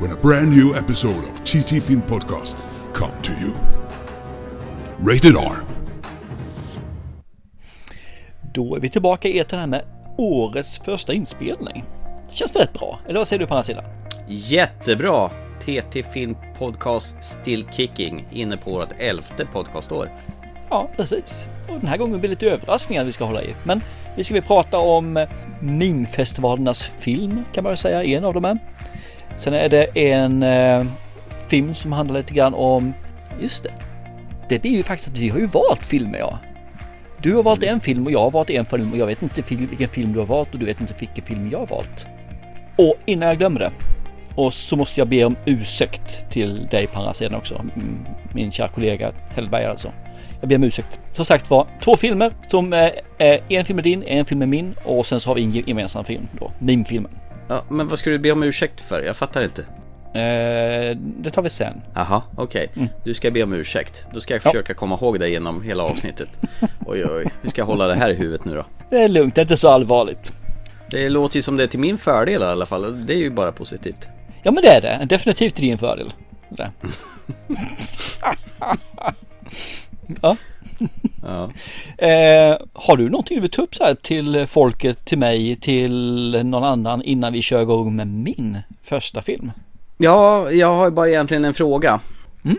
when a brand new episode of TT Film Podcast come to you. Rated R. Då är vi tillbaka i etern här med årets första inspelning. Känns väldigt bra, eller vad säger du på andra sidan? Jättebra! TT Film Podcast Still Kicking inne på vårt elfte podcastår. Ja, precis. Och den här gången blir det lite överraskningar vi ska hålla i. Men vi ska väl prata om mimfestivalernas film kan man väl säga, en av dem är. Sen är det en eh, film som handlar lite grann om, just det, det blir ju faktiskt att vi har ju valt filmer ja. Du har valt en film och jag har valt en film och jag vet inte vilken film du har valt och du vet inte vilken film jag har valt. Och innan jag glömmer det och så måste jag be om ursäkt till dig på andra sidan också. Min kära kollega Hellberg alltså. Jag ber om ursäkt. Som sagt var, två filmer som eh, är en film är din, en film är min och sen så har vi en gemensam film då, Mimfilmen. Ja, men vad ska du be om ursäkt för? Jag fattar inte. Eh, det tar vi sen. Jaha, okej. Okay. Mm. Du ska be om ursäkt. Då ska jag försöka ja. komma ihåg det genom hela avsnittet. oj, oj, hur ska jag hålla det här i huvudet nu då? Det är lugnt, det är inte så allvarligt. Det låter ju som det är till min fördel i alla fall. Det är ju bara positivt. Ja, men det är det. Definitivt till din fördel. Det. ja. ja. Eh, har du någonting du vill ta upp så här till folket, till mig, till någon annan innan vi kör igång med min första film? Ja, jag har bara egentligen en fråga. Mm?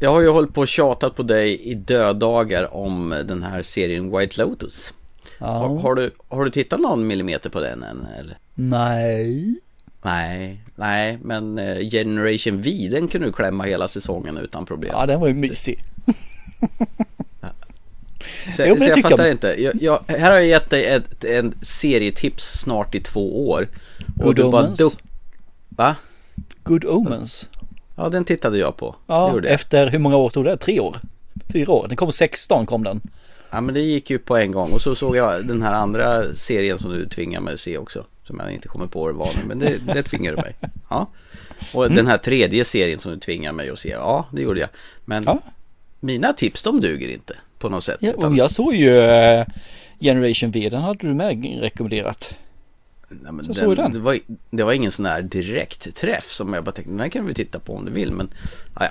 Jag har ju hållit på och tjatat på dig i dödagar om den här serien White Lotus. Ja. Har, har, du, har du tittat någon millimeter på den än? Eller? Nej. Nej, nej, men eh, Generation V, den kunde du klämma hela säsongen utan problem. Ja, den var ju mysig. Så, jo, så jag fattar inte. Jag, jag, här har jag gett dig ett, en serietips snart i två år. Good Omens? Bara Va? Good Omens? Ja, den tittade jag på. Ja, efter hur många år tog det? Tre år? Fyra år? Den kom 16 kom den. Ja, men det gick ju på en gång. Och så såg jag den här andra serien som du tvingar mig att se också. Som jag inte kommer på vad det var nu, men det, det tvingar du mig. Ja. Och mm. den här tredje serien som du tvingar mig att se, ja det gjorde jag. Men ja. mina tips de duger inte på något sätt. Ja, och jag såg ju uh, Generation V, den hade du med rekommenderat. Ja, men den, den. Det, var, det var ingen sån här direkt träff som jag bara tänkte, den här kan vi titta på om du vill. Men ja,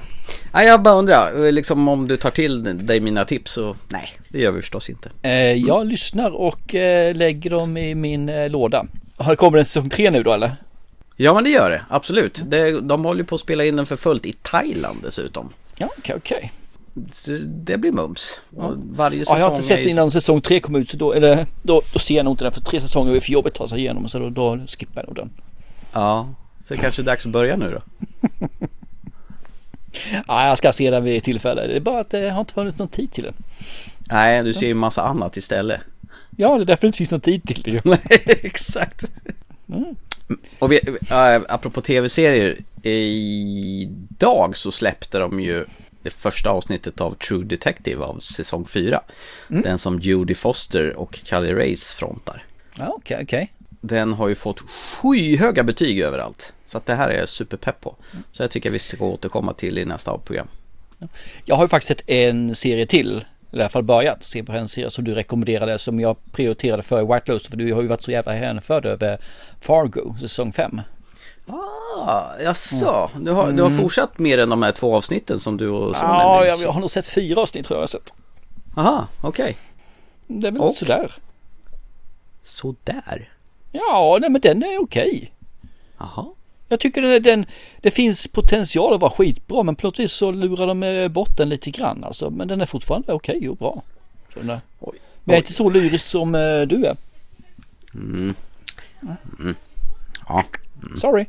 ja. jag bara undrar, liksom om du tar till dig mina tips så nej, det gör vi förstås inte. Eh, jag lyssnar och eh, lägger dem i min eh, låda. Kommer en säsong tre nu då eller? Ja men det gör det, absolut. Det, de håller på att spela in den för fullt i Thailand dessutom. Ja, okej, okay, okej. Okay. Det blir mums. Ja. Varje säsong ja, jag har inte sett innan säsong tre kom ut, då, eller, då, då ser jag nog inte den för tre säsonger är för jobbigt att ta sig igenom så då, då skippar jag nog den. Ja, så det kanske är dags att börja nu då. ja, jag ska se den vid tillfälle. Det är bara att det har inte funnits någon tid till den. Nej, du ser ju massa annat istället. Ja, det är därför det inte finns någon tid till det ju. Nej, exakt. Mm. Och vi, äh, apropå tv-serier, idag så släppte de ju det första avsnittet av True Detective av säsong 4. Mm. Den som Judy Foster och Callie Race frontar. Okej, okay, okej. Okay. Den har ju fått skyhöga betyg överallt. Så att det här är jag superpepp på. Så jag tycker vi ska återkomma till i nästa program. Jag har ju faktiskt sett en serie till i alla fall börjat se på en serie som du rekommenderade som jag prioriterade för White Lotus för du har ju varit så jävla hänförd över Fargo säsong 5. Ah, jaså, mm. du, har, du har mm. fortsatt mer än de här två avsnitten som du och sonen Ja, jag, jag har nog sett fyra avsnitt tror jag har sett. Aha, okej. Okay. Det är väl och. sådär. Sådär? Ja, nej men den är okej. Jaha. Jag tycker den, den, det finns potential att vara skitbra men vis så lurar de bort den lite grann alltså. Men den är fortfarande okej och bra. Men jag är inte så lyrisk som uh, du är. Mm. Mm. Ja. Mm. Sorry.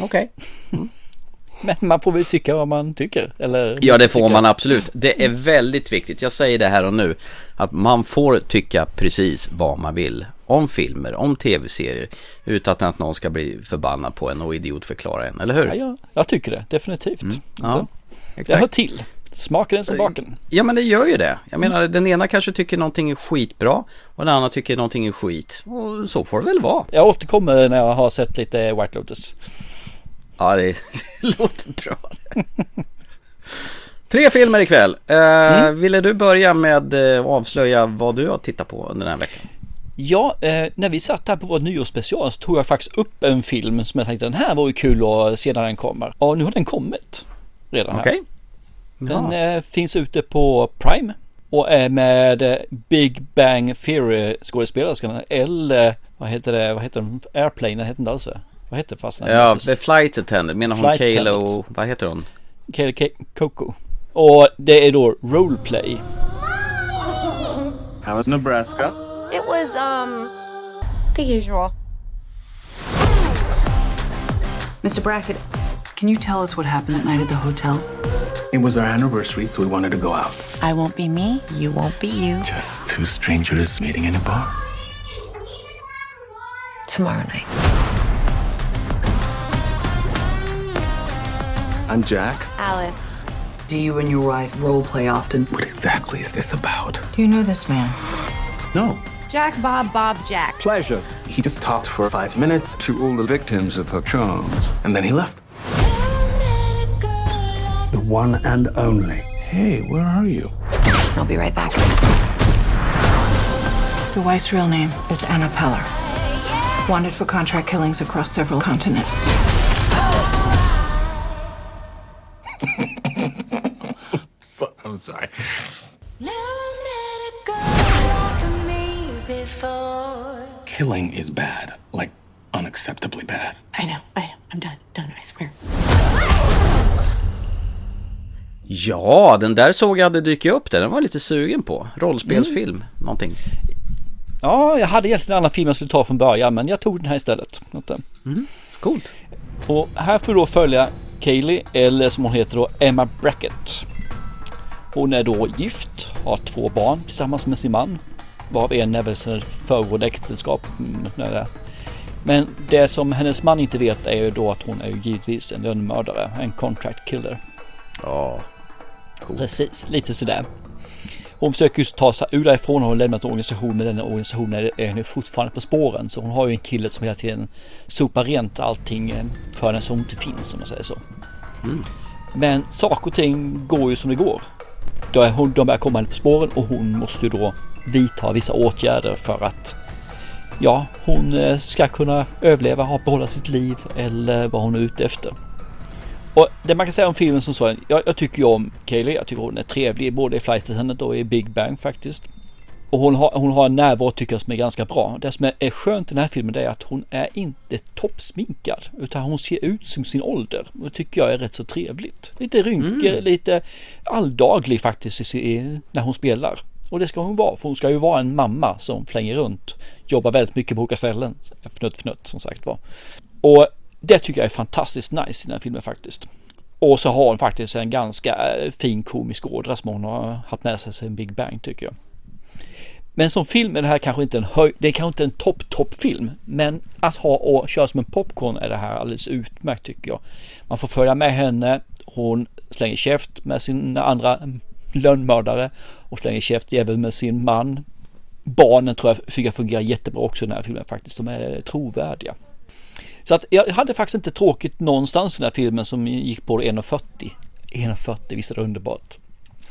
Okej. Okay. Mm. Men man får väl tycka vad man tycker. Eller Ja, det får tycka. man absolut. Det är väldigt viktigt. Jag säger det här och nu. Att man får tycka precis vad man vill. Om filmer, om tv-serier. Utan att någon ska bli förbannad på en och idiotförklara en, eller hur? Ja, jag, jag tycker det, definitivt. Mm, ja, det hör exakt. till. Smaken är som baken. Ja men det gör ju det. Jag menar den ena kanske tycker någonting är skitbra och den andra tycker någonting är skit. Och så får det väl vara. Jag återkommer när jag har sett lite White Lotus. Ja det, det låter bra. Tre filmer ikväll. Uh, Mm. Ville du börja med uh, att avslöja vad du har tittat på under den här veckan? Ja, eh, när vi satt här på vår nyårsspecial så tog jag faktiskt upp en film som jag tänkte den här var ju kul att se när den kommer. Och nu har den kommit redan här. Okej. Den Ja. eh, finns ute på Prime och är med eh, Big Bang Theory skådespelerskan eller vad heter det, vad heter den, Airplane, den heter inte alls det. Vad heter det fast? Ja, The Flight Attendant. Menar hon och vad heter hon? Kayla K- Coco. Och det är då roleplay. How was Nebraska? It was, um, the usual. Mr. Brackett, can you tell us what happened that night at the hotel? It was our anniversary, so we wanted to go out. I won't be me, you won't be you. Just two strangers meeting in a bar. Tomorrow night. I'm Jack. Alice. Do you and your wife role play often? What exactly is this about? Do you know this man? No. Jack, Bob, Bob, Jack. Pleasure. He just talked for five minutes, To all the victims of her charms. and then he left. The one and only. Hey, where are you? I'll be right back. The wife's real name is Anna Peller. Wanted for contract killings across several continents. So, I'm sorry. Killing is bad. Like, unacceptably bad. I know, I know. I'm done, done, I swear. Ja, den där såg jag hade dykt upp där. Den var jag lite sugen på. Rollspelsfilm, någonting. Ja, jag hade egentligen en annan film jag skulle ta från början men jag tog den här istället. Inte. Coolt. Och här får du då följa Kaylee, eller som hon heter då, Emma Brackett. Hon är då gift, har två barn tillsammans med sin man. Varav en är väl föregående äktenskap. mm. Men det som hennes man inte vet är ju då att hon är ju givetvis en lönnmördare, en contract killer. Ja. Precis, lite sådär. Hon försöker just ta sig ur därifrån. Hon har lämnat organisationen men den organisationen är henne fortfarande på spåren. Så hon har ju en kille som hela tiden sopar rent allting eh, för henne som inte finns om man säger så. Men saker och ting går ju som det går. Då är hon, de börjar komma henne på spåren och hon måste ju då vidta vissa åtgärder för att ja, hon eh, ska kunna överleva, behålla sitt liv eller vad hon är ute efter. Och det man kan säga om filmen som så, jag, jag tycker ju om Kaylee, jag tycker hon är trevlig både i Flight Attendant och i Big Bang faktiskt. Och hon har, hon har en närvaro tycker jag som är ganska bra. Det som är, skönt i den här filmen är att hon är inte toppsminkad utan hon ser ut som sin ålder. Och det tycker jag är rätt så trevligt. Lite rynkor, lite alldaglig faktiskt i, när hon spelar. Och det ska hon vara, för hon ska ju vara en mamma som flänger runt. Jobbar väldigt mycket på olika ställen. Fnutt fnutt som sagt var. Och det tycker jag är fantastiskt nice i den här filmen faktiskt. Och så har hon faktiskt en ganska eh, fin komisk ådra som hon har haft med sig sen Big Bang tycker jag. Men som film är det här kanske inte en höj, det är kanske inte en topp topp film. Men att ha och köra som en popcorn är det här alldeles utmärkt tycker jag. Man får följa med henne, hon slänger käft med sin andra lönnmördare och slänger käft även med sin man. Barnen tror jag fungerar jättebra också i den här filmen faktiskt, de är trovärdiga. Så att jag hade faktiskt inte tråkigt någonstans i den här filmen som gick på 1.40. 1.40, visst är det underbart?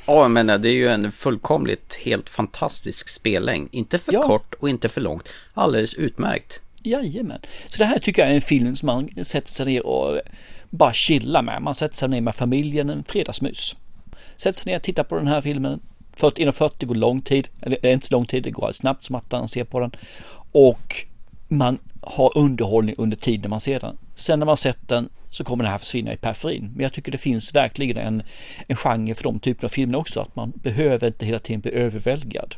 Ja, men det är ju en fullkomligt helt fantastisk spellängd. Inte för Ja. kort och inte för långt. Alldeles utmärkt. Jajamän. Så det här tycker jag är en film som man sätter sig ner och bara chillar med. Man sätter sig ner med familjen, en fredagsmys. Sätter sig ner och tittar på den här filmen. 1.40 går lång tid, eller är inte så lång tid, det går snabbt som attan ser på den. Och man har underhållning under tiden man ser den. Sen när man sett den så kommer den här försvinna i periferin. Men jag tycker det finns verkligen en, en genre för de typerna av filmer också. Att man behöver inte hela tiden bli överväldigad.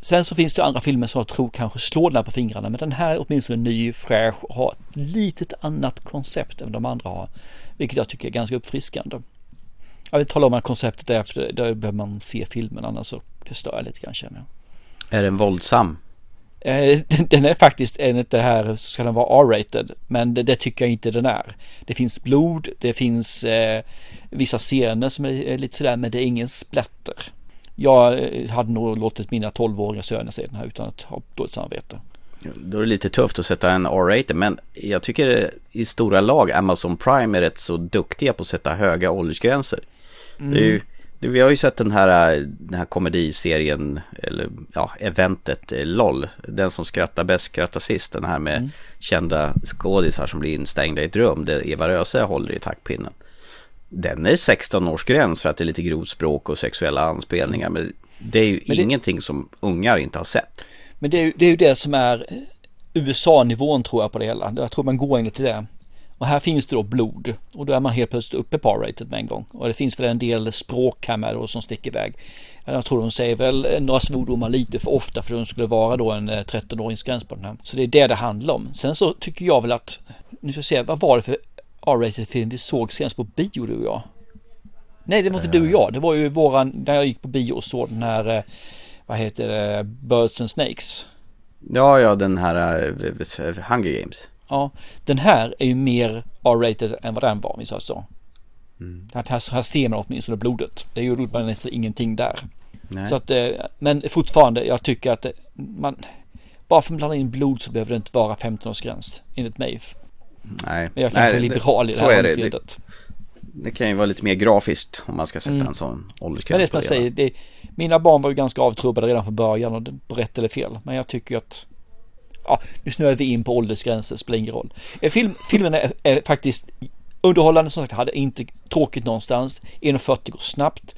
Sen så finns det andra filmer som jag tror kanske slår den här på fingrarna men den här är åtminstone ny, fräsch och har ett litet annat koncept än de andra har. Vilket jag tycker är ganska uppfriskande. Jag vill tala om att konceptet är för då behöver man se filmen annars så förstör jag lite grann känner jag. Är den våldsam? Eh, Den är faktiskt enligt det här ska den vara R-rated men det, det tycker jag inte den är. Det finns blod, det finns eh, vissa scener som är, lite sådär men det är ingen splatter. Jag eh, hade nog låtit mina 12-åriga söner se den här utan att ha dåligt samvete. Då är det lite tufft att sätta en R-rated men jag tycker i stora lag Amazon Prime är rätt så duktiga på att sätta höga åldersgränser. Det är ju, det, vi har ju sett den här, den här komediserien, eller ja, eventet eh, LOL. Den som skrattar bäst skrattar sist. Den här med kända skådisar som blir instängda i ett rum där Eva Röse håller i taktpinnen. Den är 16 års gräns för att det är lite grovt språk och sexuella anspelningar. Men det är ju det- ingenting som ungar inte har sett. Men det är, ju- det är ju det som är USA-nivån tror jag på det hela. Jag tror man går enligt det. Och här finns det då blod och då är man helt plötsligt uppe på R-rated med en gång. Och det finns väl en del språk här med då som sticker iväg. Jag tror de säger väl eh, några svordomar lite för ofta för de skulle vara då en eh, 13-åringsgräns på den här. Så det är det det handlar om. Sen så tycker jag väl att, nu ska vi se, vad var det för R-rated film vi såg senast på bio du och jag? Nej det var inte du och jag, det var ju våran, när jag gick på bio och såg den här, eh, vad heter det, Birds and Snakes. Ja, ja, den här uh, Hunger Games. Ja, den här är ju mer R-rated än vad den var, vi säger så. Här, här, här ser man åtminstone blodet. Det gjorde man nästan ingenting där. Nej. Så att, eh, men fortfarande, jag tycker att det- man, bara för att blanda in blod så behöver det inte vara 15-årsgräns, enligt mig. Nej, Men jag kanske är liberal i det här är det. det. Det kan ju vara lite mer grafiskt om man ska sätta Mm. en sån åldersgräns Men det är som jag säger, det, mina barn var ju ganska avtrubbade redan från början och det, rätt eller fel. Men jag tycker att, ja, nu snöar vi in på åldersgränser, spelar ingen roll. Eh, Film, filmen är, är faktiskt underhållande, som sagt, hade inte tråkigt någonstans. 1.40 går snabbt.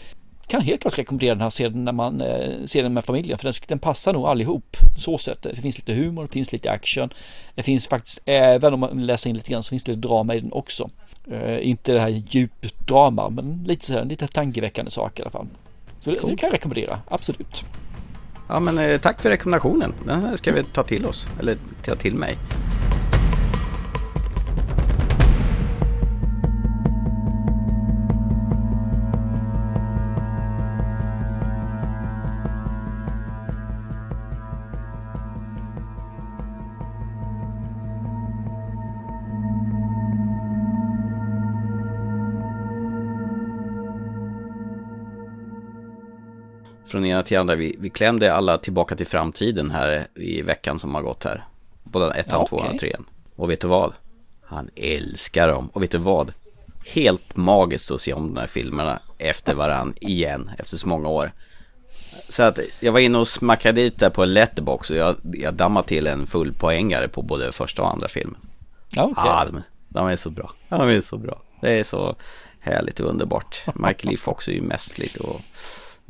Kan helt klart rekommendera den här serien när man eh, ser den med familjen, för den, den passar nog allihop. Så sätt. Det finns lite humor, det finns lite action. Det finns faktiskt, även om man läser in lite grann, så finns det drama i den också. Eh, inte det här djupdrama, men lite så här, lite tankeväckande saker i alla fall. Så det, det kan jag rekommendera, absolut. Ja, men eh, tack för rekommendationen. Den här ska vi ta till oss, eller ta till mig. Från ena till andra, vi, vi klämde alla tillbaka till framtiden här i veckan som har gått här. Både ettan, Ja, tvåan, okej. trean. Och vet du vad? Han älskar dem. Och vet du vad? Helt magiskt att se om de här filmerna efter varann igen, efter så många år. Så att jag var inne och smackade dit där på Letterbox och jag, jag dammade till en full poängare på både första och andra filmen. Ja, okej. Ah, de, de är så bra. De är så bra. Det är så härligt och underbart. Michael Lee Fox är ju mästerligt och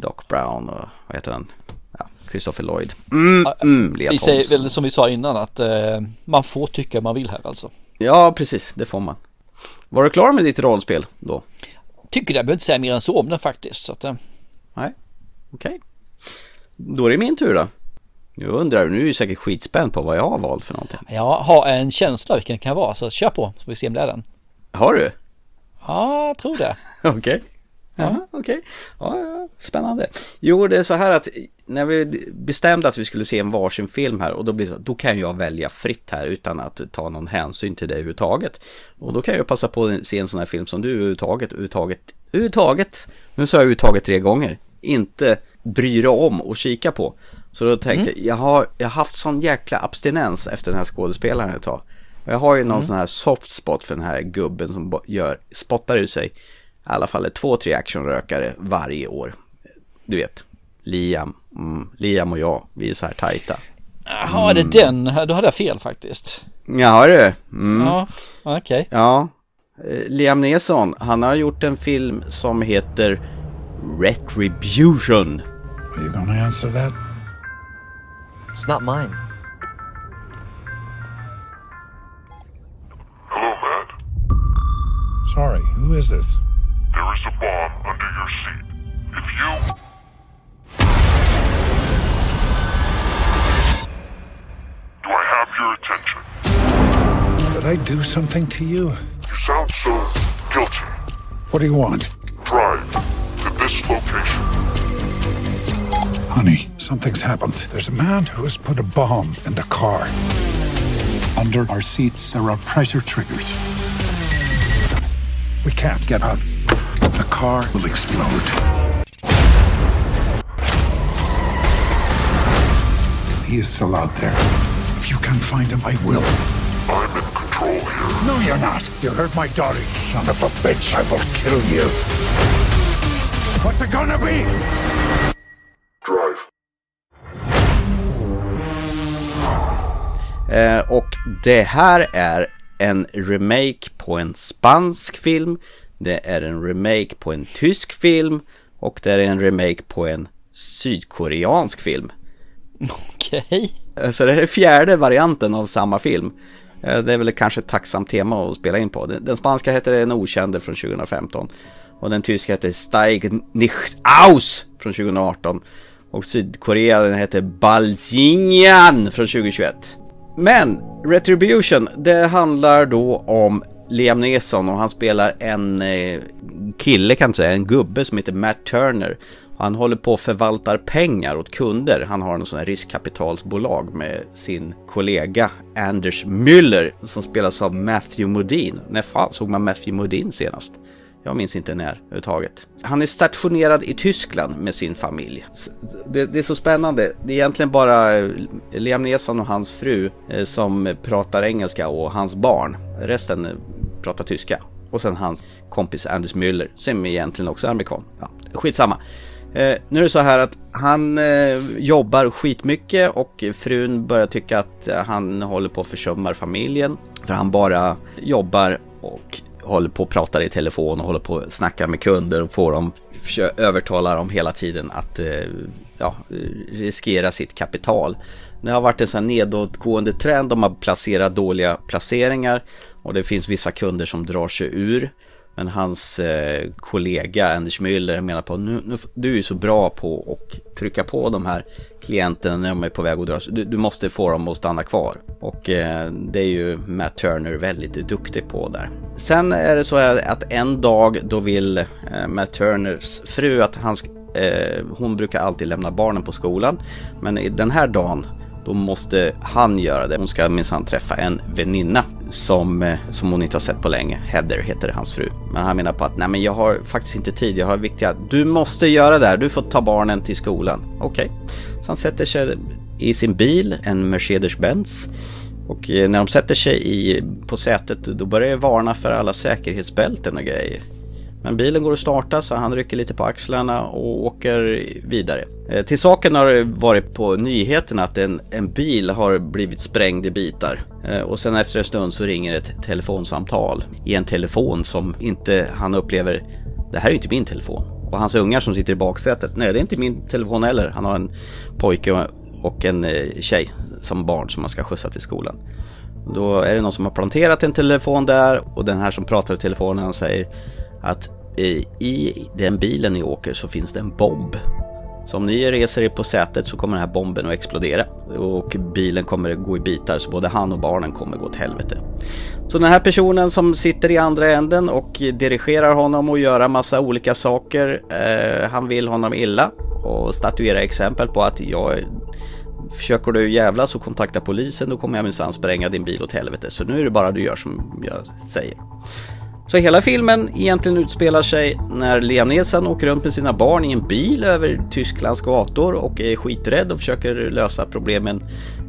Doc Brown och vad heter han? Ja, Christopher Lloyd. Mm, mm, Vi säger väl som vi sa innan att eh, man får tycka man vill här alltså. Ja, precis. Det får man. Var du klar med ditt rollspel då? Tycker det, jag behöver inte säga mer än så om den faktiskt. Så att, eh, Nej, okej. Då är det min tur då. Nu undrar du, nu är du säkert skitspänd på vad jag har valt för någonting. jag har en känsla vilken det kan vara, så kör på så får vi se om det är den. Har du? Ja, jag tror det. Okej. Ja, okej. Ja, ja, spännande. Jo, det är så här att när vi bestämde att vi skulle se en varsin film här och då blir det så, då kan jag välja fritt här utan att ta någon hänsyn till det överhuvudtaget. Och då kan jag passa på att se en sån här film som du överhuvudtaget, överhuvudtaget, överhuvudtaget, nu sa jag överhuvudtaget tre gånger, inte bryr dig om och kika på. Så då tänkte jag, jag har, jag har haft sån jäkla abstinens efter den här skådespelaren ett tag. Och jag har ju någon sån här soft spot för den här gubben som gör, spottar ut sig i alla fall två, tre actionrökare varje år. Du vet, Liam, mm, Liam och jag, vi är så här tajta. Jaha, är det den? Då hade jag fel faktiskt. Jaha du, mm. Ja, okej. Ja, Eh, Liam Neeson, han har gjort en film som heter Retribution. Are you gonna answer that? It's not mine. Hello, Matt. Sorry, who is this? There is a bomb under your seat. If you... Do I have your attention? Did I do something to you? You sound so guilty. What do you want? Drive to this location. Honey, something's happened. There's a man who has put a bomb in the car. Under our seats, there are pressure triggers. We can't get out. The car will explode. He is still out there. If you can find him, I will. I'm in control here. No, you're not. You hurt my daughter, son of a bitch. I will kill you. What's it gonna be? Drive. Eh, och det här är en remake på en spansk film. Det är en remake på en tysk film. Och det är en remake på en sydkoreansk film. Okej. Eh, Så det är fjärde varianten av samma film. Eh, Det är väl kanske ett tacksamt tema att spela in på. Den spanska heter Den okände från 2015. Och den tyska heter Steig nicht aus från 2018. Och Sydkorea den heter Balzingan från 2021. Men Retribution, det handlar då om Liam Neeson och han spelar en eh, kille kan man säga, en gubbe som heter Matt Turner. Han håller på och förvaltar pengar åt kunder. Han har en sån här riskkapitalsbolag med sin kollega Anders Müller som spelas av Matthew Modine. När fan såg man Matthew Modine senast? Jag minns inte när överhuvudtaget. Han är stationerad i Tyskland med sin familj. Det, det är så spännande. Det är egentligen bara eh, Liam Neeson och hans fru eh, som pratar engelska och hans barn. Resten eh, pratar tyska. Och sen hans kompis Anders Müller som egentligen också är amerikan. Ja, skitsamma. Eh, nu är det så här att han eh, jobbar skitmycket och frun börjar tycka att han håller på att försumma familjen. För han bara jobbar och håller på och pratar i telefon och håller på och snackar med kunder och får dem, övertala dem hela tiden att eh, ja, riskera sitt kapital. Det har varit en sån nedåtgående trend, de har placerat dåliga placeringar och det finns vissa kunder som drar sig ur. Men hans eh, kollega Anders Müller menar på nu, nu, du är ju så bra på att trycka på de här klienterna när de är på väg att dra sig. Du, du måste få dem att stanna kvar. Och eh, det är ju Matt Turner väldigt duktig på där. Sen är det så här att en dag då vill eh, Matt Turners fru att han, eh, hon brukar alltid lämna barnen på skolan. Men den här dagen då måste han göra det. Hon ska minsann träffa en väninna som, eh, som hon inte har sett på länge. Heather heter hans fru. Men han menar på att nej men jag har faktiskt inte tid, jag har viktiga... Du måste göra det här, du får ta barnen till skolan. Okej. Så han sätter sig i sin bil, en Mercedes-Benz. Och eh, när de sätter sig i, på sätet då börjar det varna för alla säkerhetsbälten och grejer. Men bilen går att starta så han rycker lite på axlarna och åker vidare. Eh, till saken har det varit på nyheterna att en, en bil har blivit sprängd i bitar. Eh, och sen efter en stund så ringer ett telefonsamtal i en telefon som inte han upplever, det här är ju inte min telefon. Och hans ungar som sitter i baksätet, nej det är inte min telefon heller. Han har en pojke och- en eh, tjej som barn som man ska skjutsa till skolan. Då är det någon som har planterat en telefon där och den här som pratar i telefonen säger att i, den bilen ni åker så finns det en bomb. Så om ni reser er på sätet så kommer den här bomben att explodera och bilen kommer gå i bitar så både han och barnen kommer gå åt helvete. Så den här personen som sitter i andra änden och dirigerar honom och göra massa olika saker, eh, han vill honom illa och statuera exempel på att jag Försöker du jävla så kontakta polisen, då kommer jag minsann spränga din bil åt helvete. Så nu är det bara du gör som jag säger. Så hela filmen egentligen utspelar sig när Liam Neeson åker runt med sina barn i en bil över Tysklands gator och är skiträdd och försöker lösa problemen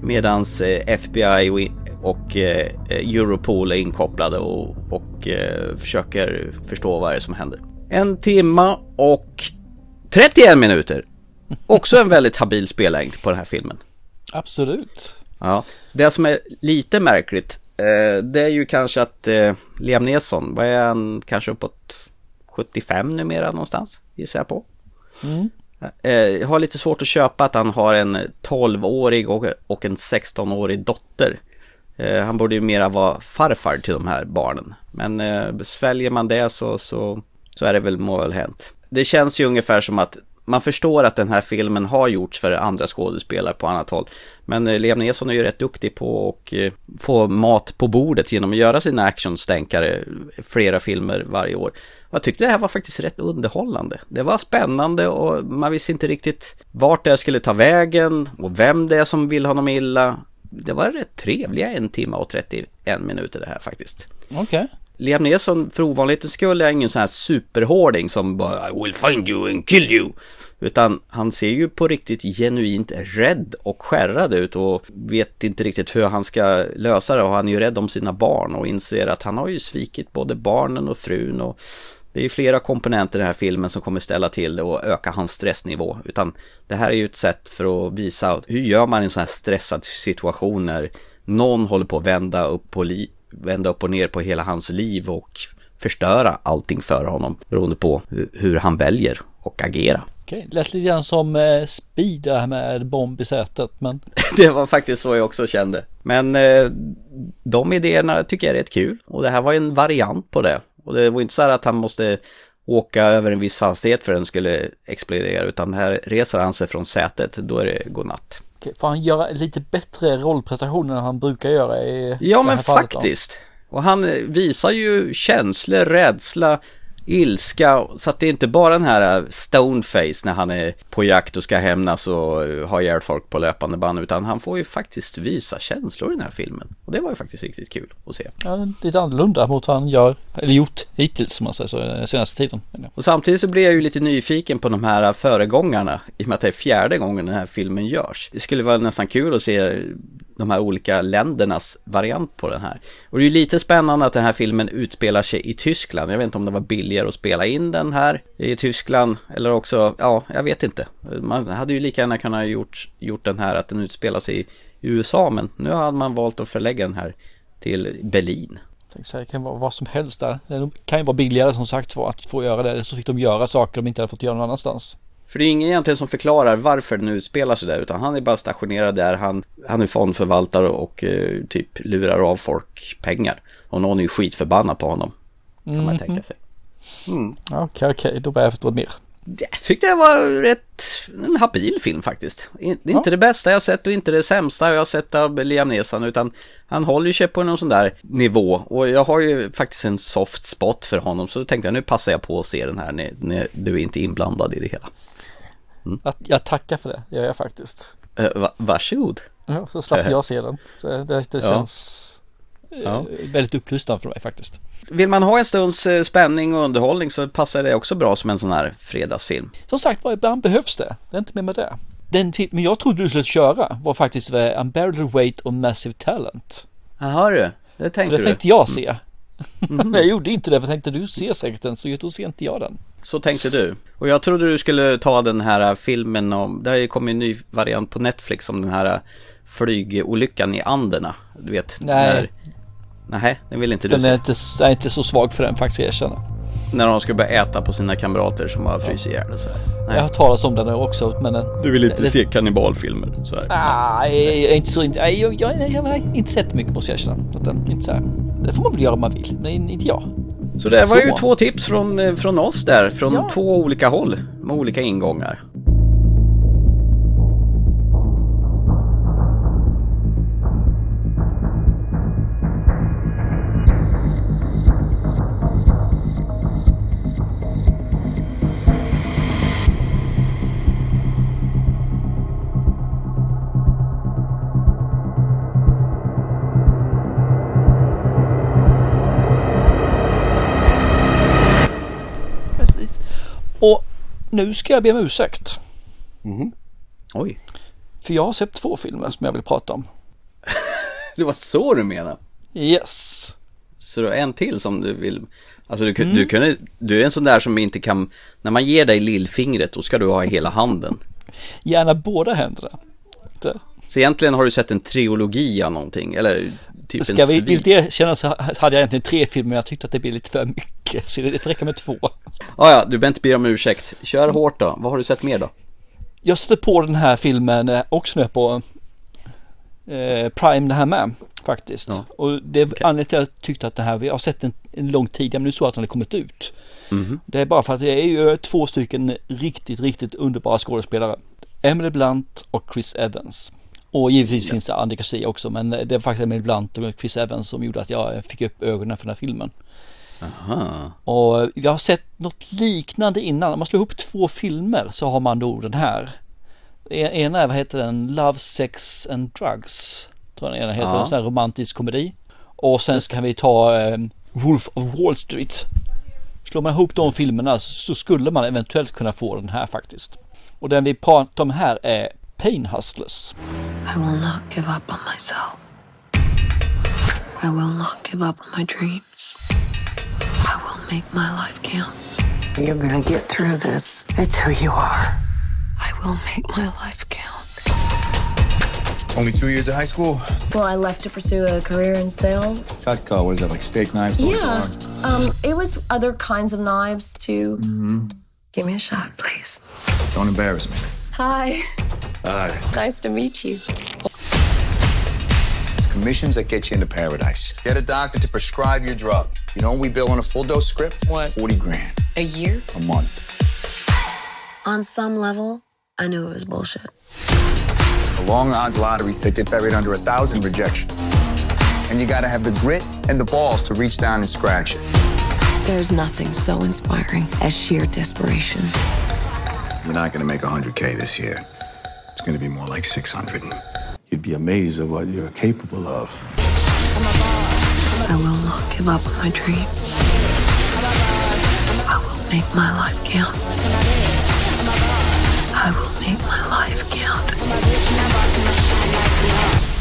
medans eh, FBI och, eh, Europol är inkopplade och, och eh, försöker förstå vad det är som händer. En timma och 31 minuter. Också en väldigt habil spellängd på den här filmen. Absolut. Ja, det som är lite märkligt, det är ju kanske att eh, Liam Neeson, vad är han, kanske uppåt 75 numera någonstans, gissar jag på. Eh, jag har lite svårt att köpa att han har en 12-årig och, en 16-årig dotter. Eh, han borde ju mera vara farfar till de här barnen. Men eh, sväljer man det så, så, så är det väl må väl hänt. Det känns ju ungefär som att man förstår att den här filmen har gjorts för andra skådespelare på annat håll. Men eh, Liam Neeson är ju rätt duktig på att eh, få mat på bordet genom att göra sina actionstänkare flera filmer varje år. Och jag tyckte det här var faktiskt rätt underhållande. Det var spännande och man visste inte riktigt vart det skulle ta vägen och vem det är som vill honom illa. Det var rätt trevliga en timme och 31 minuter det här faktiskt. Okej. Okay. Liam Neeson för ovanlighetens skull är ingen sån här superhårding som bara I will find you and kill you. Utan han ser ju på riktigt genuint rädd och skärrad ut och vet inte riktigt hur han ska lösa det och han är ju rädd om sina barn och inser att han har ju svikit både barnen och frun och det är ju flera komponenter i den här filmen som kommer ställa till det och öka hans stressnivå. Utan det här är ju ett sätt för att visa hur gör man i en sån här stressad situation när någon håller på att vända upp, på li vända upp och ner på hela hans liv och förstöra allting för honom beroende på hur han väljer och agera. Okej, lät lite grann som eh, Speed det här med bomb i sätet men Det var faktiskt så jag också kände. Men eh, de idéerna tycker jag är rätt kul och det här var en variant på det. Och det var inte så här att han måste åka över en viss hastighet för den skulle explodera utan här reser han sig från sätet, då är det godnatt. Får han göra lite bättre rollprestationer än han brukar göra i Ja men faktiskt. Och han visar ju känslor, rädsla, ilska. Så att det är inte bara den här stoneface när han är på jakt och ska hämnas och ha ihjäl folk på löpande band. Utan han får ju faktiskt visa känslor i den här filmen. Och det var ju faktiskt riktigt kul att se. Ja, lite annorlunda mot vad han gör, eller gjort hittills som man säger så, den senaste tiden. Och samtidigt så blir jag ju lite nyfiken på de här föregångarna. I och med att det är fjärde gången den här filmen görs. Det skulle vara nästan kul att se de här olika ländernas variant på den här. Och det är ju lite spännande att den här filmen utspelar sig i Tyskland. Jag vet inte om det var billigare att spela in den här i Tyskland eller också, ja, jag vet inte. Man hade ju lika gärna kunnat gjort, gjort den här att den utspelar sig i USA, men nu hade man valt att förlägga den här till Berlin. Det kan vara vad som helst där. Det kan ju vara billigare som sagt för att få göra det. Så fick de göra saker de inte hade fått göra någon annanstans. För det är ingen egentligen som förklarar varför den utspelar sig där, utan han är bara stationerad där, han, han är fondförvaltare och eh, typ lurar av folk pengar. Och någon är ju skitförbannad på honom, kan mm. man tänka sig. Okej, mm. okej, okay, okay, då börjar jag förstå mer. Jag tyckte det var rätt, en habil film faktiskt. Det är inte det bästa jag sett och inte det sämsta jag har sett av Liam Neeson, utan han håller sig på någon sån där nivå. Och jag har ju faktiskt en soft spot för honom, så då tänkte jag nu passar jag på att se den här när, när du är inte inblandad i det hela. Mm. Jag tackar för det, gör jag faktiskt. Uh, va varsågod. Ja, så slapp jag se den. Det, det känns ja. Ja. väldigt upplyftande för mig faktiskt. Vill man ha en stunds eh, spänning och underhållning så passar det också bra som en sån här fredagsfilm. Som sagt var, ibland behövs det. Det är inte mer med det. Den filmen jag trodde du skulle köra var faktiskt Unbearable Weight of Massive Talent. Jaha du, det tänkte för det tänkte jag se. Mm. Jag gjorde inte det, för jag tänkte du ser säkert den, så då ser inte jag den. Så tänkte du. Och jag trodde du skulle ta den här filmen om, det har ju kommit en ny variant på Netflix om den här flygolyckan i Anderna. Du vet. Nej. När, nej, den vill inte du den är inte, jag är inte så svag för den faktiskt, jag erkänner. När de skulle börja äta på sina kamrater som har frysit ihjäl och så här. Nej. Jag har talat om den också, men... Du vill inte det, se kannibalfilmer? Så här. Nej, jag är inte så... Nej, jag, jag, jag, jag har inte sett mycket måste jag erkänna. Inte så här. Det får man väl göra om man vill, men inte jag. Så det var så. ju två tips från, eh, från oss där, från ja. två olika håll med olika ingångar. Nu ska jag be om ursäkt. Mm. Oj. För jag har sett två filmer som jag vill prata om. det var så du menar? Yes. Så du har en till som du vill... Alltså du, mm. du, kunde, du är en sån där som inte kan... När man ger dig lillfingret då ska du ha hela handen. Gärna båda händerna. Det. Så egentligen har du sett en trilogi av någonting, eller typ Ska en vi vill det känna så hade jag egentligen tre filmer, men jag tyckte att det blev lite för mycket, så det räcker med två. Ja, ja, du behöver inte be om ursäkt. Kör hårt då. Vad har du sett mer då? Jag stötte på den här filmen eh, också nu på eh, Prime det här med faktiskt. Ja. Och det är anledningen till att jag tyckte att det här, vi har sett den en lång tid, men nu så att den har kommit ut. Mhm. Det är bara för att det är ju två stycken riktigt, riktigt underbara skådespelare. Emily Blunt och Chris Evans. Och givetvis finns det Andy Garcia också, men det är faktiskt Emily Blunt och Chris Evans som gjorde att jag fick upp ögonen för den här filmen. Aha. Och jag har sett något liknande innan. Om man slår ihop två filmer så har man då den här. En- Ena är, vad heter den? Love, Sex and Drugs. Tror jag den ena heter. Ja. En sån här romantisk komedi. Och sen ska vi ta eh, Wolf of Wall Street. Slår man ihop de filmerna så skulle man eventuellt kunna få den här faktiskt. Och den vi pratar om här är Pain Hustlers. I will not give up on myself. I will not give up on my dreams. I will make my life count. You're gonna get through this. It's who you are. I will make my life count. Only two years of high school? Well, I left to pursue a career in sales. Cutco, what is that, like steak knives? Yeah. Um, it was other kinds of knives too. Mm-hmm. Give me a shot, please. Don't embarrass me. Hi. All right. It's nice to meet you. It's commissions that get you into paradise. Get a doctor to prescribe your drug. You know what we bill on a full dose script? What? 40 grand A year? a month. On some level, I knew it was bullshit. It's a long odds lottery ticket buried under a thousand rejections. And you gotta have the grit and the balls to reach down and scratch it. There's nothing so inspiring as sheer desperation. You're not gonna make 100K this year. It's gonna be more like 600. You'd be amazed at what you're capable of. I will not give up on my dreams. I will make my life count. I will make my life count.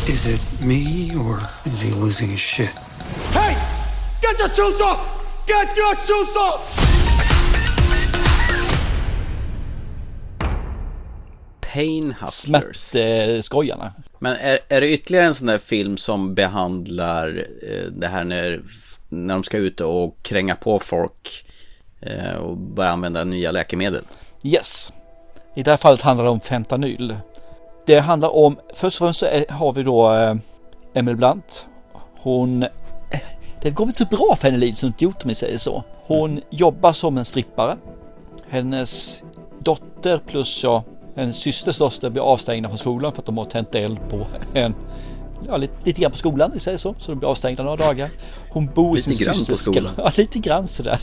Is it me or is he losing his shit? Hey! Get your shoes off! Get your shoes off! Pain Hustlers. Smärt-skojarna. Men är, är det ytterligare en sån där film som behandlar eh, det här när, när de ska ut och kränga på folk eh, och börja använda nya läkemedel? Yes. I det här fallet handlar det om fentanyl. Det handlar om, först och främst så har vi då eh, Emily Blunt. Hon, det går inte så bra för henne i livet som inte gjort om vi säger så. Hon jobbar som en strippare. Hennes dotter plus ja, hennes systers dotter blir avstängda från skolan för att de har tänt eld på en Ja, lite, lite grann på skolan, vi säger så. Så de blir avstängda några dagar. Hon bor i Lite sin grann på systers skolan. Ja, lite grann sådär.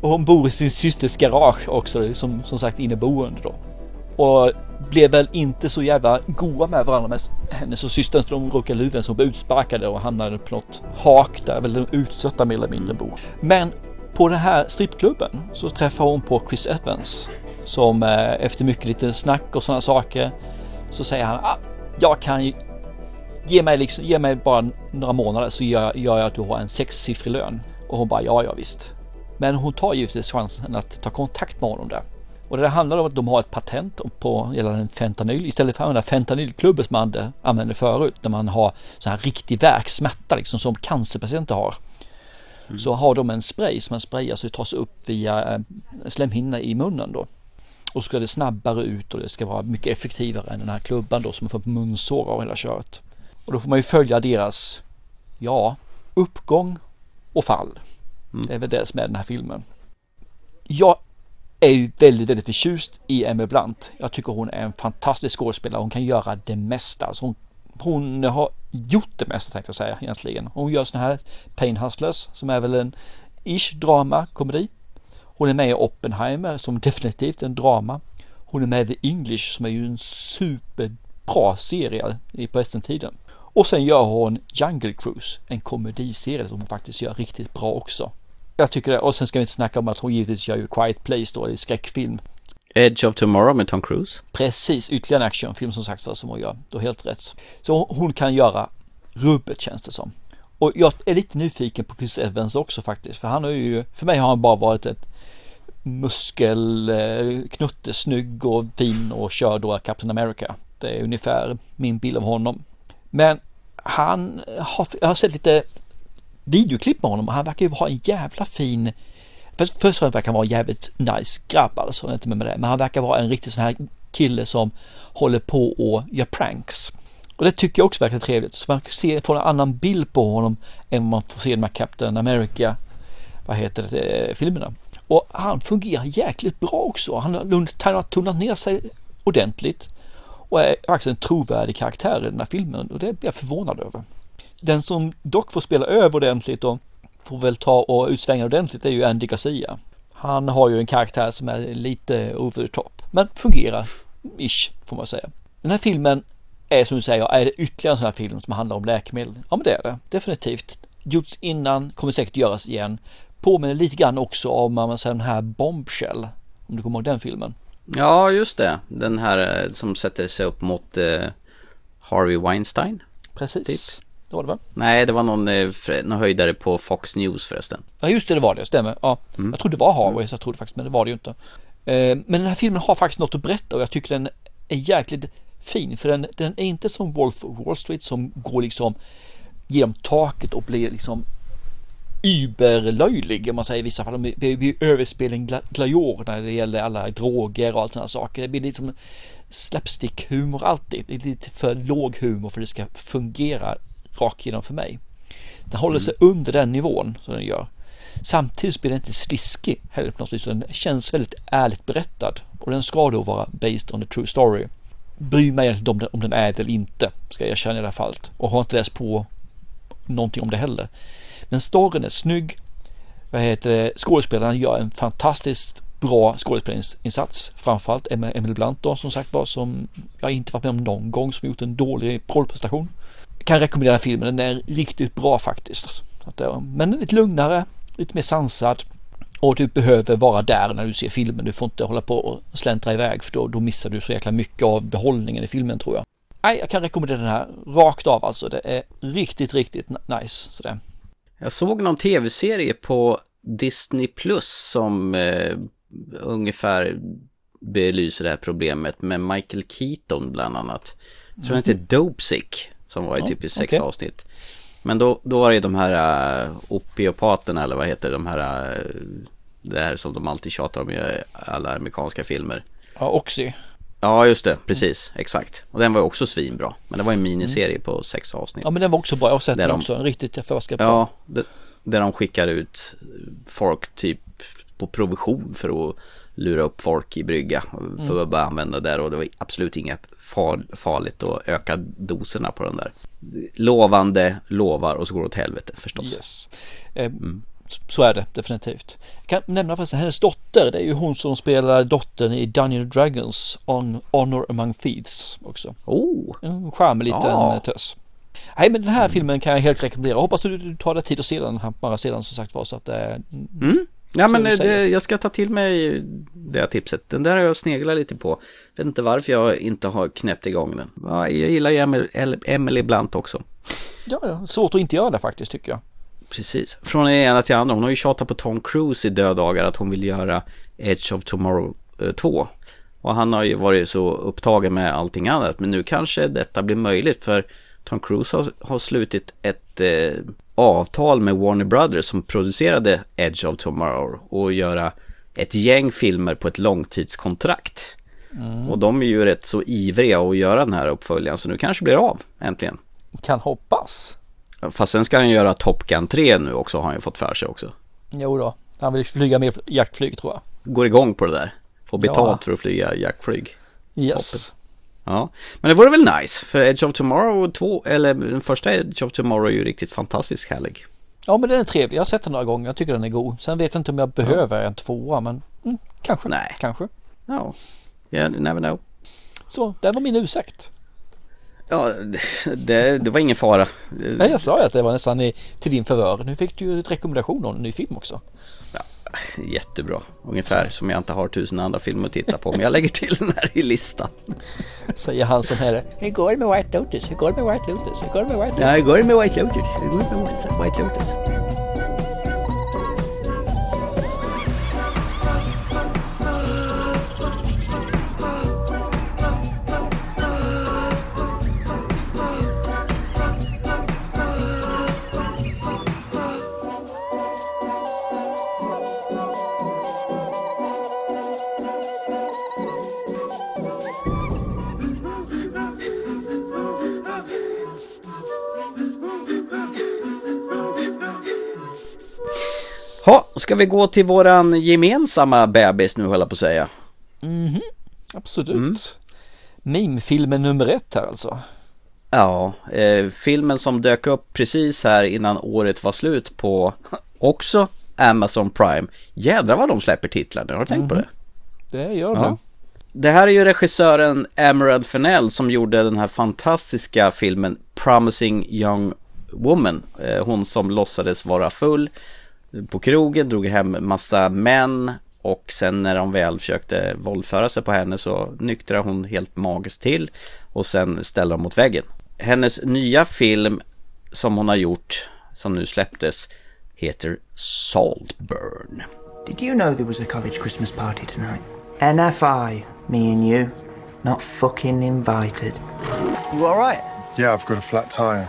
Och hon bor i sin systers garage också, som, som sagt inneboende då. Och blev väl inte så jävla goa med varandra med hennes och systern så de råkade luven som blev utsparkade och hamnade på något hak där väl de utsatta mer eller mindre bor. Men på den här strippklubben så träffar hon på Chris Evans som eh, efter mycket lite snack och sådana saker så säger han ah, jag kan ge mig, liksom, ge mig bara några månader så gör, gör jag att du har en sexsiffrig lön. Och hon bara ja, ja visst. Men hon tar givetvis chansen att ta kontakt med honom där. Och det handlar om att de har ett patent på gällande fentanyl. Istället för att använda fentanylklubben som man använde förut när man har så här riktig värksmärta liksom som cancerpatienter har. Så har de en spray som man sprayar så det tas upp via eh, slemhinnan i munnen då. Och ska det snabbare ut och det ska vara mycket effektivare än den här klubban då som får på munsår av hela köret. Och då får man ju följa deras, ja, uppgång och fall. Det är väl det som är den här filmen. Jag är ju väldigt, väldigt förtjust i Emily Blunt. Jag tycker hon är en fantastisk skådespelare. Hon kan göra det mesta. Alltså hon, hon har gjort det mesta tänkte jag säga egentligen. Hon gör sån här Pain Hustlers som är väl en ish drama, komedi. Hon är med i Oppenheimer som definitivt en drama. Hon är med i The English som är ju en superbra serie i på tiden Och sen gör hon Jungle Cruise, en komediserie som hon faktiskt gör riktigt bra också. Jag tycker det. Och sen ska vi inte snacka om att hon givetvis gör ju Quiet Place då i skräckfilm. Edge of Tomorrow med Tom Cruise. Precis, ytterligare en actionfilm som sagt för som hon gör. Du har helt rätt. Så hon kan göra rubbet känns det som. Och jag är lite nyfiken på Chris Evans också faktiskt. För han har ju, för mig har han bara varit ett muskelknutte snygg och fin och kör då Captain America. Det är ungefär min bild av honom. Men han har, jag har sett lite videoklipp med honom och han verkar ju ha en jävla fin Först, först och främst verkar han vara en jävligt nice grabb alltså, inte med det. Men han verkar vara en riktig sån här kille som håller på och gör pranks. Och det tycker jag också verkar trevligt. Så man ser, får en annan bild på honom än vad man får se med Captain America, vad heter det, eh, filmerna. Och han fungerar jäkligt bra också. Han har tunnat ner sig ordentligt och är faktiskt en trovärdig karaktär i den här filmen och det blir jag förvånad över. Den som dock får spela över ordentligt och får väl ta och utsvänga ordentligt är ju Andy Garcia. Han har ju en karaktär som är lite over the top, men fungerar ish får man säga. Den här filmen är som du säger, är det ytterligare en sån här film som handlar om läkemedel? Ja men det är det, definitivt. Gjorts innan, kommer säkert göras igen. Påminner lite grann också om man säger, den här Bombshell, om du kommer ihåg den filmen. Ja, just det. Den här eh, som sätter sig upp mot eh, Harvey Weinstein. Precis. Typ. Det var det väl? Nej, det var någon, eh, någon höjdare på Fox News förresten. Ja, just det, det var det. Stämmer. Ja. Mm. Jag trodde det var Harvey, så jag trodde faktiskt, men det var det ju inte. Eh, men den här filmen har faktiskt något att berätta och jag tycker den är jäkligt fin. För den, den är inte som Wolf of Wall Street som går liksom genom taket och blir liksom überlöjlig om man säger i vissa fall. Det blir överspelen glajor när det gäller alla droger och allt sådana saker. Det blir lite som slapstick-humor alltid. Det är lite för låg humor för att det ska fungera rakt igenom för mig. Den håller sig mm. under den nivån som den gör. Samtidigt blir den inte sliskig heller på något vis. Den känns väldigt ärligt berättad och den ska då vara based on the true story. Bryr mig inte om den, om den är det eller inte, ska jag erkänna i det här fallet. Och har inte läst på någonting om det heller. Men storyn är snygg. Vad heter det? Skådespelarna gör en fantastiskt bra skådespelarinsats. Framförallt Emil Blunt då som sagt var som jag inte varit med om någon gång som gjort en dålig rollprestation. Kan rekommendera filmen, den är riktigt bra faktiskt. Men lite lugnare, lite mer sansad och du behöver vara där när du ser filmen. Du får inte hålla på och släntra iväg för då, då missar du så jäkla mycket av behållningen i filmen tror jag. Nej, jag kan rekommendera den här rakt av alltså. Det är riktigt, riktigt nice. Sådär. Jag såg någon tv-serie på Disney Plus som eh, ungefär belyser det här problemet med Michael Keaton bland annat. Jag tror mm. den heter Dopesick som var i typ i sex okay. avsnitt. Men då, då var det de här uh, opiopaterna eller vad heter de här, uh, det här som de alltid tjatar om i alla amerikanska filmer. Ja, Oxy. Ja, just det, precis, exakt. Och den var också svinbra. Men det var en miniserie mm. på sex avsnitt. Ja, men den var också bra. Jag har sett den de, också. Riktigt förskräckligt Ja, det, där de skickar ut folk typ på provision för att lura upp folk i brygga för mm. att bara använda där och det var absolut inget far, farligt att öka doserna på den där. Lovande, lovar och så går det åt helvete förstås. Yes. Eh, mm. Så är det definitivt. Jag kan nämna förresten hennes dotter. Det är ju hon som spelar dottern i Dungeons Dragons on Honor Among Thieves också. Oh! En charmig liten ja. tös. Nej men den här mm. filmen kan jag helt rekommendera. Hoppas du, du tar dig tid att se den här bara sedan som sagt var så att det mm. Ja men det, jag ska ta till mig det tipset. Den där har jag sneglat lite på. Vet inte varför jag inte har knäppt igång den. jag gillar ju Emily Blunt också. Ja, ja, svårt att inte göra det faktiskt tycker jag. Precis. Från det ena till andra. Hon har ju tjatat på Tom Cruise i dödagar att hon vill göra Edge of Tomorrow 2. Eh, Och han har ju varit så upptagen med allting annat. Men nu kanske detta blir möjligt för Tom Cruise har, har slutit ett eh, avtal med Warner Brothers som producerade Edge of Tomorrow och göra ett gäng filmer på ett långtidskontrakt. Mm. Och de är ju rätt så ivriga att göra den här uppföljaren så nu kanske blir av äntligen. Kan hoppas. Fast sen ska han göra Top Gun 3 nu också har han ju fått för sig också. Jo då, han vill flyga mer jaktflyg tror jag. Går igång på det där. Får betalt ja. för att flyga jaktflyg. Yes. Hoppet. Ja, men det vore väl nice. För Edge of Tomorrow 2, eller den första Edge of Tomorrow är ju riktigt fantastiskt härlig. Ja, men den är trevlig. Jag har sett den några gånger. Jag tycker den är god. Sen vet jag inte om jag behöver ja. en tvåa, men mm, kanske. Nej. Kanske. Ja, yeah, never know. Så, det var min ursäkt. Ja, det, det var ingen fara. Nej, jag sa ju att det var nästan i, till din förvör. Nu fick du ju ett rekommendation om en ny film också. Ja, jättebra. Ungefär som jag inte har tusen andra filmer att titta på. Men jag lägger till den här i listan. Säger han som här. Hur går det med White Lotus? Hur går det med White Lotus? Hur går det med White Lotus? Ja, hur går det med White Lotus? Hur går det med White Lotus? Ha, ska vi gå till våran gemensamma bebis nu höll jag på att säga. Mhm, absolut. Mm. Meme-filmen nummer ett här alltså. Ja, eh, filmen som dök upp precis här innan året var slut på också Amazon Prime. Jädrar vad de släpper titlar nu, har du tänkt mm. på det? Det gör ja. det. här är ju regissören Emerald Fennell som gjorde den här fantastiska filmen Promising Young Woman. Eh, hon som låtsades vara full på krogen, drog hem massa män och sen när de väl försökte våldföra sig på henne så nyktrade hon helt magiskt till och sen ställde de mot väggen. Hennes nya film som hon har gjort, som nu släpptes, heter Saltburn. Did you know there was a college Christmas party tonight? NFI, me and you, not fucking invited. You alright? Yeah, I've got a flat tire.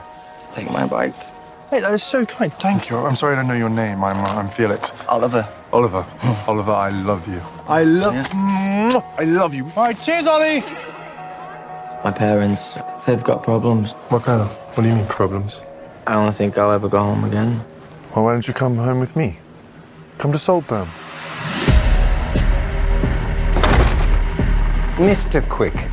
Take my bike. Hey, that is so kind. Thank you. I'm sorry I don't know your name. I'm, uh, I'm Felix. Oliver. Oliver. Oliver, I love you. I love. Yeah. I love you. All right, cheers, Ollie. My parents, they've got problems. What kind of? What do you mean problems? I don't think I'll ever go home again. Well, why don't you come home with me? Come to Saltburn. Mr. Quick.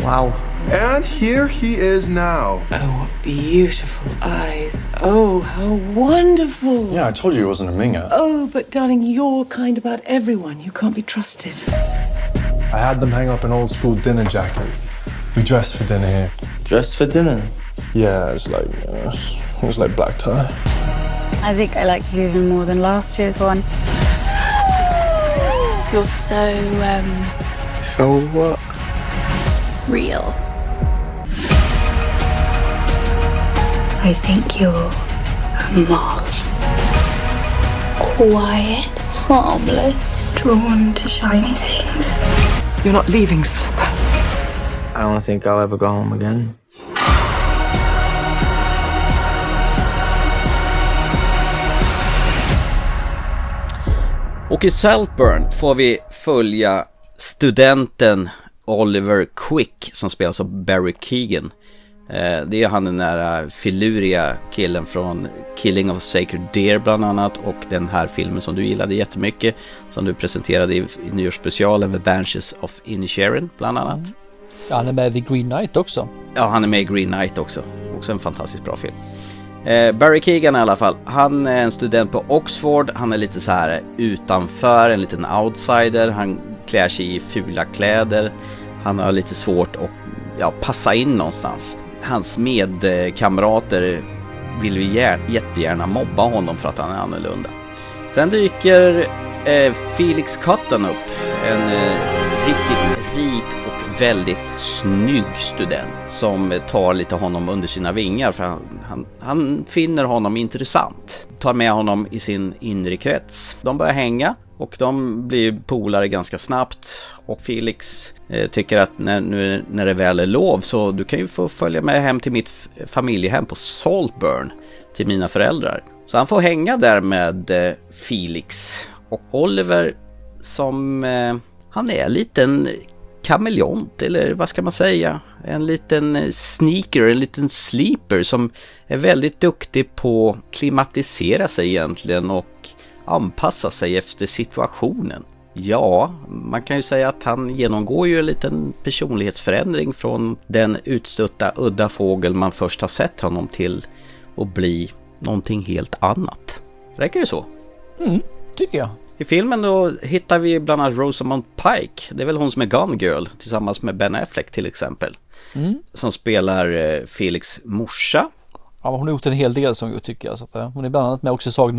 Wow. And here he is now. Oh, what beautiful eyes. Oh, how wonderful. Yeah, I told you it wasn't a minger. Oh, but darling, you're kind about everyone. You can't be trusted. I had them hang up an old school dinner jacket. We dressed for dinner here. Dressed for dinner? Yeah, it's like uh, it was like black tie. I think I like you even more than last year's one. You're so um. So what? Real. I think you're a moth. Quiet, harmless, drawn to shiny things. You're not leaving, Silver. I don't think I'll ever go home again. Och i Saltburn får vi följa studenten Oliver Quick som spelas av Barry Keegan. Eh, det är han den där filuriga killen från Killing of Sacred Deer bland annat och den här filmen som du gillade jättemycket som du presenterade i, nyårsspecialen The Banshees of Inisherin bland annat. Mm. Ja, han är med i Green Knight också. Ja, han är med i Green Knight också. Också en fantastiskt bra film. Eh, Barry Keegan i alla fall. Han är en student på Oxford. Han är lite så här utanför, en liten outsider. Han klär sig i fula kläder. Han har lite svårt att ja, passa in någonstans. Hans medkamrater vill ju jättegärna mobba honom för att han är annorlunda. Sen dyker eh, Felix Cotton upp. En eh, riktigt rik och väldigt snygg student som tar lite honom under sina vingar för han, han, han finner honom intressant. Tar med honom i sin inre krets. De börjar hänga och de blir polare ganska snabbt och Felix eh, tycker att när, nu, när det väl är lov så du kan ju få följa med hem till mitt familjehem på Saltburn till mina föräldrar. Så han får hänga där med eh, Felix och Oliver som eh, han är en liten kameleont eller vad ska man säga? En liten eh, sneaker, en liten sleeper som är väldigt duktig på att klimatisera sig egentligen och anpassa sig efter situationen. Ja, man kan ju säga att han genomgår ju en liten personlighetsförändring från den utstötta udda fågel man först har sett honom till att bli någonting helt annat. Räcker det så? Mm, tycker jag. I filmen då hittar vi bland annat Rosamund Pike. Det är väl hon som är Gone Girl tillsammans med Ben Affleck till exempel. Mm. Som spelar eh, Felix morsa. Ja, hon har gjort en hel del som jag tycker. Så att, eh, hon är bland annat med också i Sagan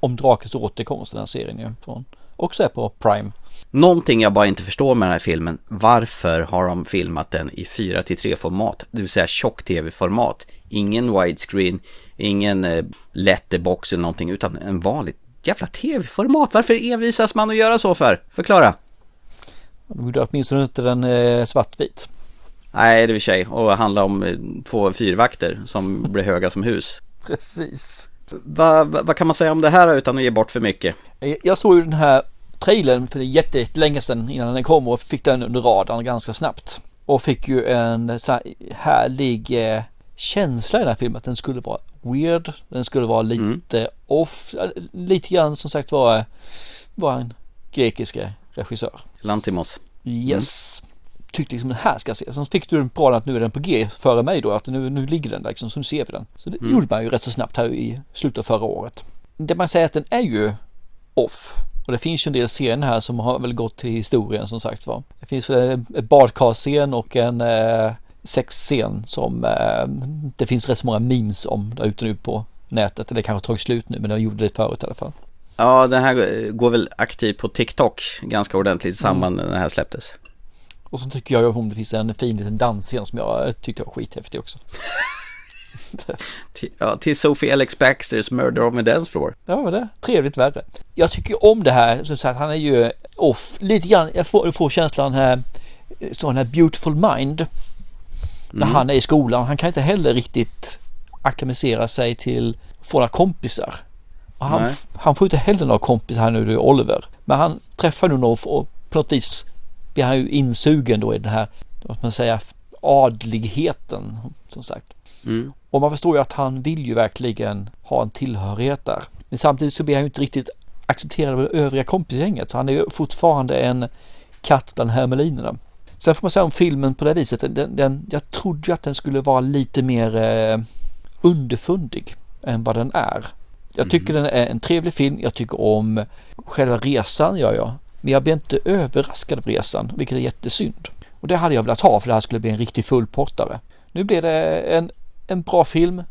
om Drakens återkomst, den här serien ju. Från, också är på Prime. Någonting jag bara inte förstår med den här filmen. Varför har de filmat den i 4 3 format? Det vill säga tjock-tv-format. Ingen widescreen, ingen eh, letterbox eller någonting utan en vanlig jävla tv-format. Varför envisas man att göra så för? Förklara. De gjorde åtminstone inte den eh, svartvit. Nej, det är i sig. Och handla om eh, två fyrvakter som blir höga som hus. Precis. Vad va, va kan man säga om det här utan att ge bort för mycket? Jag såg ju den här trailern för jättelänge sedan innan den kom och fick den under radarn ganska snabbt. Och fick ju en sån här härlig eh, känsla i den här filmen att den skulle vara weird. Den skulle vara lite off. Lite grann som sagt var, var en grekiska regissör. Lantimos. Yes. Tyckte liksom den här ska jag se. Sen fick du en bra att nu är den på G före mig då. Att nu, nu ligger den där liksom. Så nu ser vi den. Så det Mm. gjorde man ju rätt så snabbt här i slutet av förra året. Det man säger att den är ju off. Och det finns ju en del scener här som har väl gått till historien som sagt var. Det finns ett badkarscen och en eh, sexscen som eh, det finns rätt så många memes om där ute nu på nätet. Det kanske tagit slut nu men de gjorde det förut i alla fall. Ja, den här går väl aktiv på TikTok ganska ordentligt i samband med när den här släpptes. Och så tycker jag om det finns en fin liten dansscen som jag tyckte var skithäftig också. Till, ja, till Sophie Alex Baxters Murder on the Dance Floor. Ja, men det trevligt värre. Jag tycker om det här, som sagt, han är ju off lite grann. Jag får, jag får känslan här, sån här beautiful mind. När Mm. han är i skolan, han kan inte heller riktigt akklimatisera sig till få några kompisar. Han, han får inte heller några kompisar här nu, det är Oliver. Men han träffar nu någon och på något vis blir han ju insugen då i den här, vad man säga, adligheten som sagt. Mm. Och man förstår ju att han vill ju verkligen ha en tillhörighet där. Men samtidigt så blir han ju inte riktigt accepterad av det övriga kompisgänget. Så han är ju fortfarande en katt bland hermelinerna. Sen får man säga om filmen på det viset. Den, den, jag trodde ju att den skulle vara lite mer eh, underfundig än vad den är. Jag tycker den är en trevlig film. Jag tycker om själva resan gör jag. Men jag blir inte överraskad av resan, vilket är jättesynd. Och det hade jag velat ha för det här skulle bli en riktig fullpottare. Nu blir det en, en bra film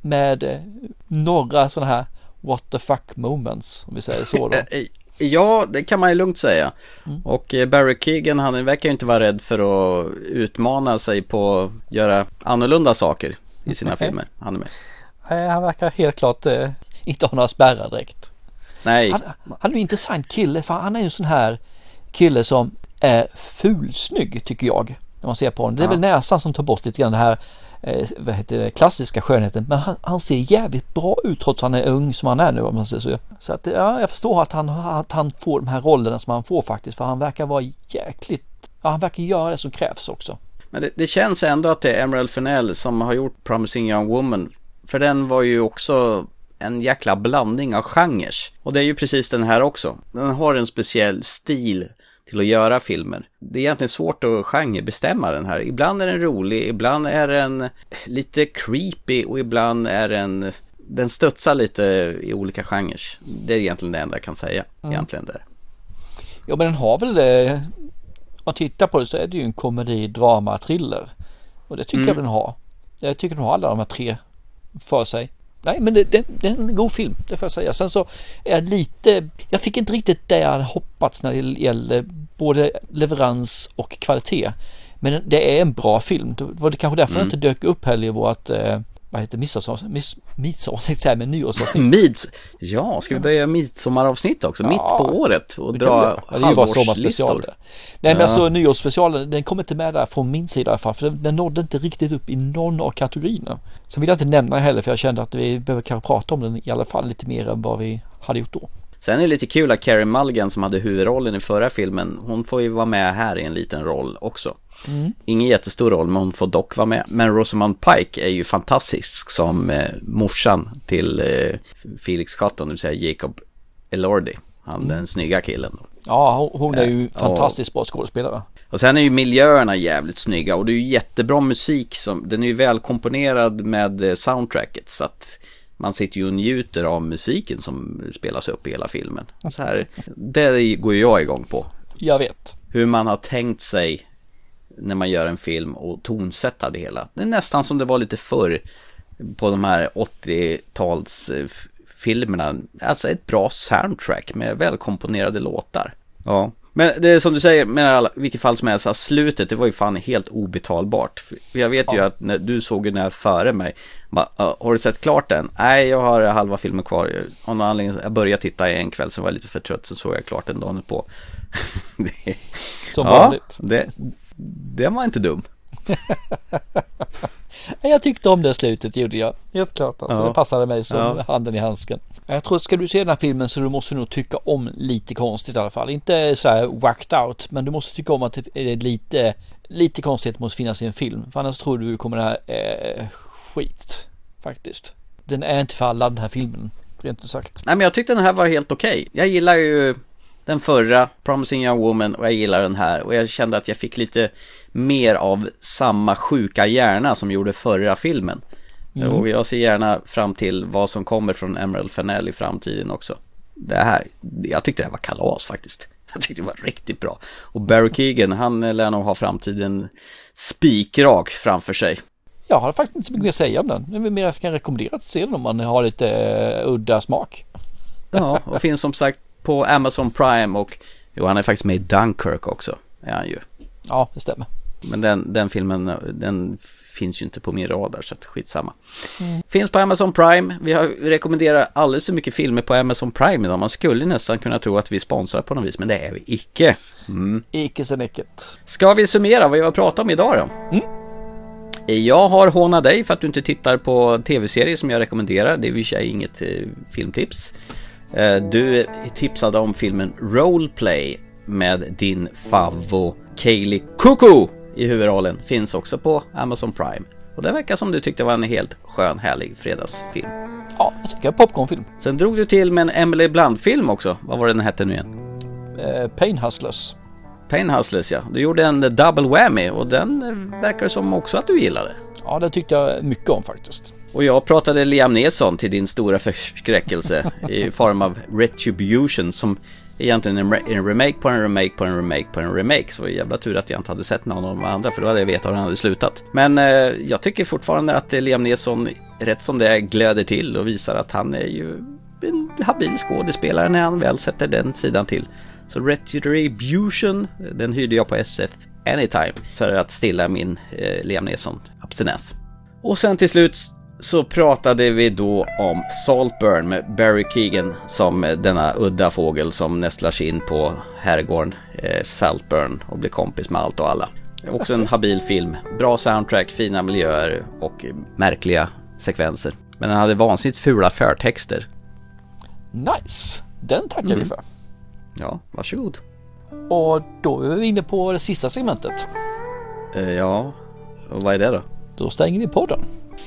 med eh, några sådana här what the fuck moments, om vi säger så då. Ja, det kan man ju lugnt säga. Och eh, Barry Keegan, han verkar ju inte vara rädd för att utmana sig på att göra annorlunda saker i sina filmer. Han är med. Nej, han verkar helt klart eh, inte ha några spärrar direkt. Nej, Han, han är en intressant kille, för han är ju en sån här kille som är fulsnygg tycker jag. När man ser på honom. Det är Ja. väl näsan som tar bort lite grann det här eh, vad heter det, klassiska skönheten. Men han, han ser jävligt bra ut trots att han är ung som han är nu om man säger så. Så att ja, jag förstår att han, att han får de här rollerna som han får faktiskt. För han verkar vara jäkligt, ja han verkar göra det som krävs också. men det, det känns ändå att det är Emerald Fennell som har gjort Promising Young Woman. För den var ju också en jäkla blandning av genrer. Och det är ju precis den här också. Den har en speciell stil till att göra filmer. Det är egentligen svårt att genrebestämma den här. Ibland är den rolig, ibland är den lite creepy och ibland är den... Den studsar lite i olika genrer. Det är egentligen det enda jag kan säga. Mm. Egentligen där. Ja men den har väl det. Om man tittar på det så är det ju en komedi, drama, thriller. Och det tycker Mm. jag den har. Jag tycker den har alla de här tre för sig. Nej men det, det, det är en god film, det får jag säga. Sen så är jag lite, jag fick inte riktigt det jag hade hoppats när det gäller både leverans och kvalitet. Men det är en bra film. Det var det kanske därför Mm. den inte dök upp heller i vårt, eh, vad heter midsommar, miss, midsommar, säga men nyårsavsnitt. Mids... Ja, ska vi börja midsommaravsnitt också? Mitt på året och Det dra. Ja, det halvårslistor. det. Nej men Ja. alltså nyårsspecialen, den kommer inte med där från min sida i alla fall. För den, den nådde inte riktigt upp i någon av kategorierna. Så vill jag inte nämna den heller för jag kände att vi behöver kanske prata om den i alla fall lite mer än vad vi hade gjort då. Sen är det lite kul att Carey Mulligan som hade huvudrollen i förra filmen, hon får ju vara med här i en liten roll också. Mm. Ingen jättestor roll, men hon får dock vara med. Men Rosamund Pike är ju fantastisk som eh, morsan till eh, Felix Cotton, det vill säga Jacob Elordi. Han den snygga killen. Ja, hon, är ju Ja. fantastiskt bra skådespelare. Och sen är ju miljöerna jävligt snygga och det är ju jättebra musik som, den är ju välkomponerad med eh, soundtracket så att man sitter ju och njuter av musiken som spelas upp i hela filmen. Så här, det går ju jag igång på. Jag vet. Hur man har tänkt sig när man gör en film och tonsätta det hela. Det är nästan som det var lite förr på de här 80-tals eh, f- filmerna. Alltså ett bra soundtrack med välkomponerade låtar. Ja. Men det är som du säger, med alla, vilket fall som helst, alltså, slutet det var ju fan helt obetalbart. Jag vet ju Ja. att när du såg den här före mig, bara, "Ja, har du sett klart den? Nej, jag har halva filmen kvar. Av någon anledning, jag började titta en kväll, så var jag lite för trött, så såg jag klart den dagen på. det, Som vanligt. Det, det var inte dum. Jag tyckte om det slutet, gjorde jag. Helt klart alltså. Ja. Det passade mig som Ja. handen i handsken. Jag tror, ska du se den här filmen så du måste nog tycka om lite konstigt i alla fall. Inte så här whacked out, men du måste tycka om att det är lite, lite konstigt måste finnas i en film. För annars tror du kommer det här eh, skit, faktiskt. Den är inte för alla den här filmen, rent ut sagt. Nej men jag tyckte den här var helt okej. Jag gillar ju den förra, Promising Young Woman, och jag gillar den här. Och jag kände att jag fick lite mer av samma sjuka hjärna som gjorde förra filmen. Mm. Och jag ser gärna fram till vad som kommer från Emerald Fennell i framtiden också. Det här, jag tyckte det här var kalas faktiskt. Jag tyckte det var riktigt bra. Och Barry Keegan, han lär nog ha framtiden spikrak framför sig. Jag har faktiskt inte så mycket mer att säga om den. Det är mer jag kan rekommendera att se den om man har lite uh, udda smak. Ja, och finns som sagt på Amazon Prime och jo, han är faktiskt med i Dunkirk också. Är han ju. Ja, det stämmer. Men den, den filmen, den finns ju inte på min radar så att skitsamma. Mm. Finns på Amazon Prime. Vi har rekommenderat alldeles för mycket filmer på Amazon Prime idag. Man skulle nästan kunna tro att vi sponsrar på något vis, men det är vi icke. Mm. Icke sen icket. Ska vi summera vad vi har pratat om idag då? Mm. Jag har hånat dig för att du inte tittar på tv-serier som jag rekommenderar. Det är i och för sig inget eh, filmtips. Eh, du tipsade om filmen Roleplay med din favvo Kaylee Cuckoo i huvudrollen. Finns också på Amazon Prime. Och det verkar som du tyckte var en helt skön, härlig fredagsfilm. Ja, jag tycker popcornfilm. Sen drog du till med en Emily Blunt-film också. Vad var det den hette nu igen? Eh, Pain Hustlers. Pain Hustlers ja. Du gjorde en double whammy och den verkar som också att du gillade. Ja, det tyckte jag mycket om faktiskt. Och jag pratade Liam Neeson till din stora förskräckelse i form av Retribution som egentligen en, re en remake på en remake på en remake på en remake. Så det jävla tur att jag inte hade sett någon av de andra för då hade jag vetat hur han hade slutat. Men eh, jag tycker fortfarande att Liam Neeson rätt som det är glöder till och visar att han är ju en habil skådespelare när han väl sätter den sidan till. Så Retribution, den hyrde jag på SF Anytime för att stilla min eh, Liam Neeson abstinens. Och sen till slut så pratade vi då om Saltburn med Barry Keegan som denna udda fågel som nästlar sig in på herrgården eh, Saltburn och blir kompis med allt och alla. Också en habil film, bra soundtrack, fina miljöer och märkliga sekvenser. Men den hade vansinnigt fula förtexter. Nice! Den tackar Mm. vi för. Ja, varsågod. Och då är vi inne på det sista segmentet. Eh, ja, och vad är det då? Då stänger vi podden.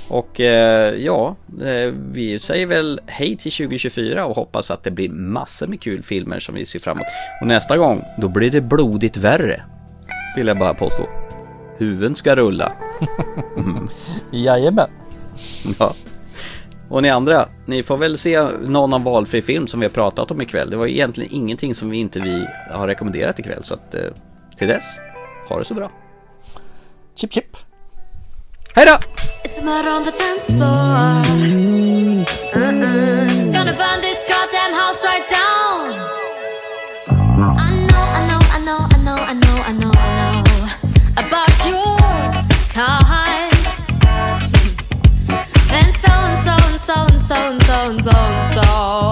Och eh, ja, eh, vi säger väl hej till 2024 och hoppas att det blir massor med kul filmer som vi ser fram emot. Och nästa gång, då blir det blodigt värre. Vill jag bara påstå. Huvuden ska rulla. Mm. Jajamän. Ja. Och ni andra, ni får väl se någon av valfri film som vi har pratat om ikväll. Det var egentligen ingenting som vi inte vi har rekommenderat ikväll. Så att, eh, till dess, ha det så bra. Chip chip. Hej då! It's murder on the dance floor. Mm -mm. Gonna burn this goddamn house right down. I so and so and so and so.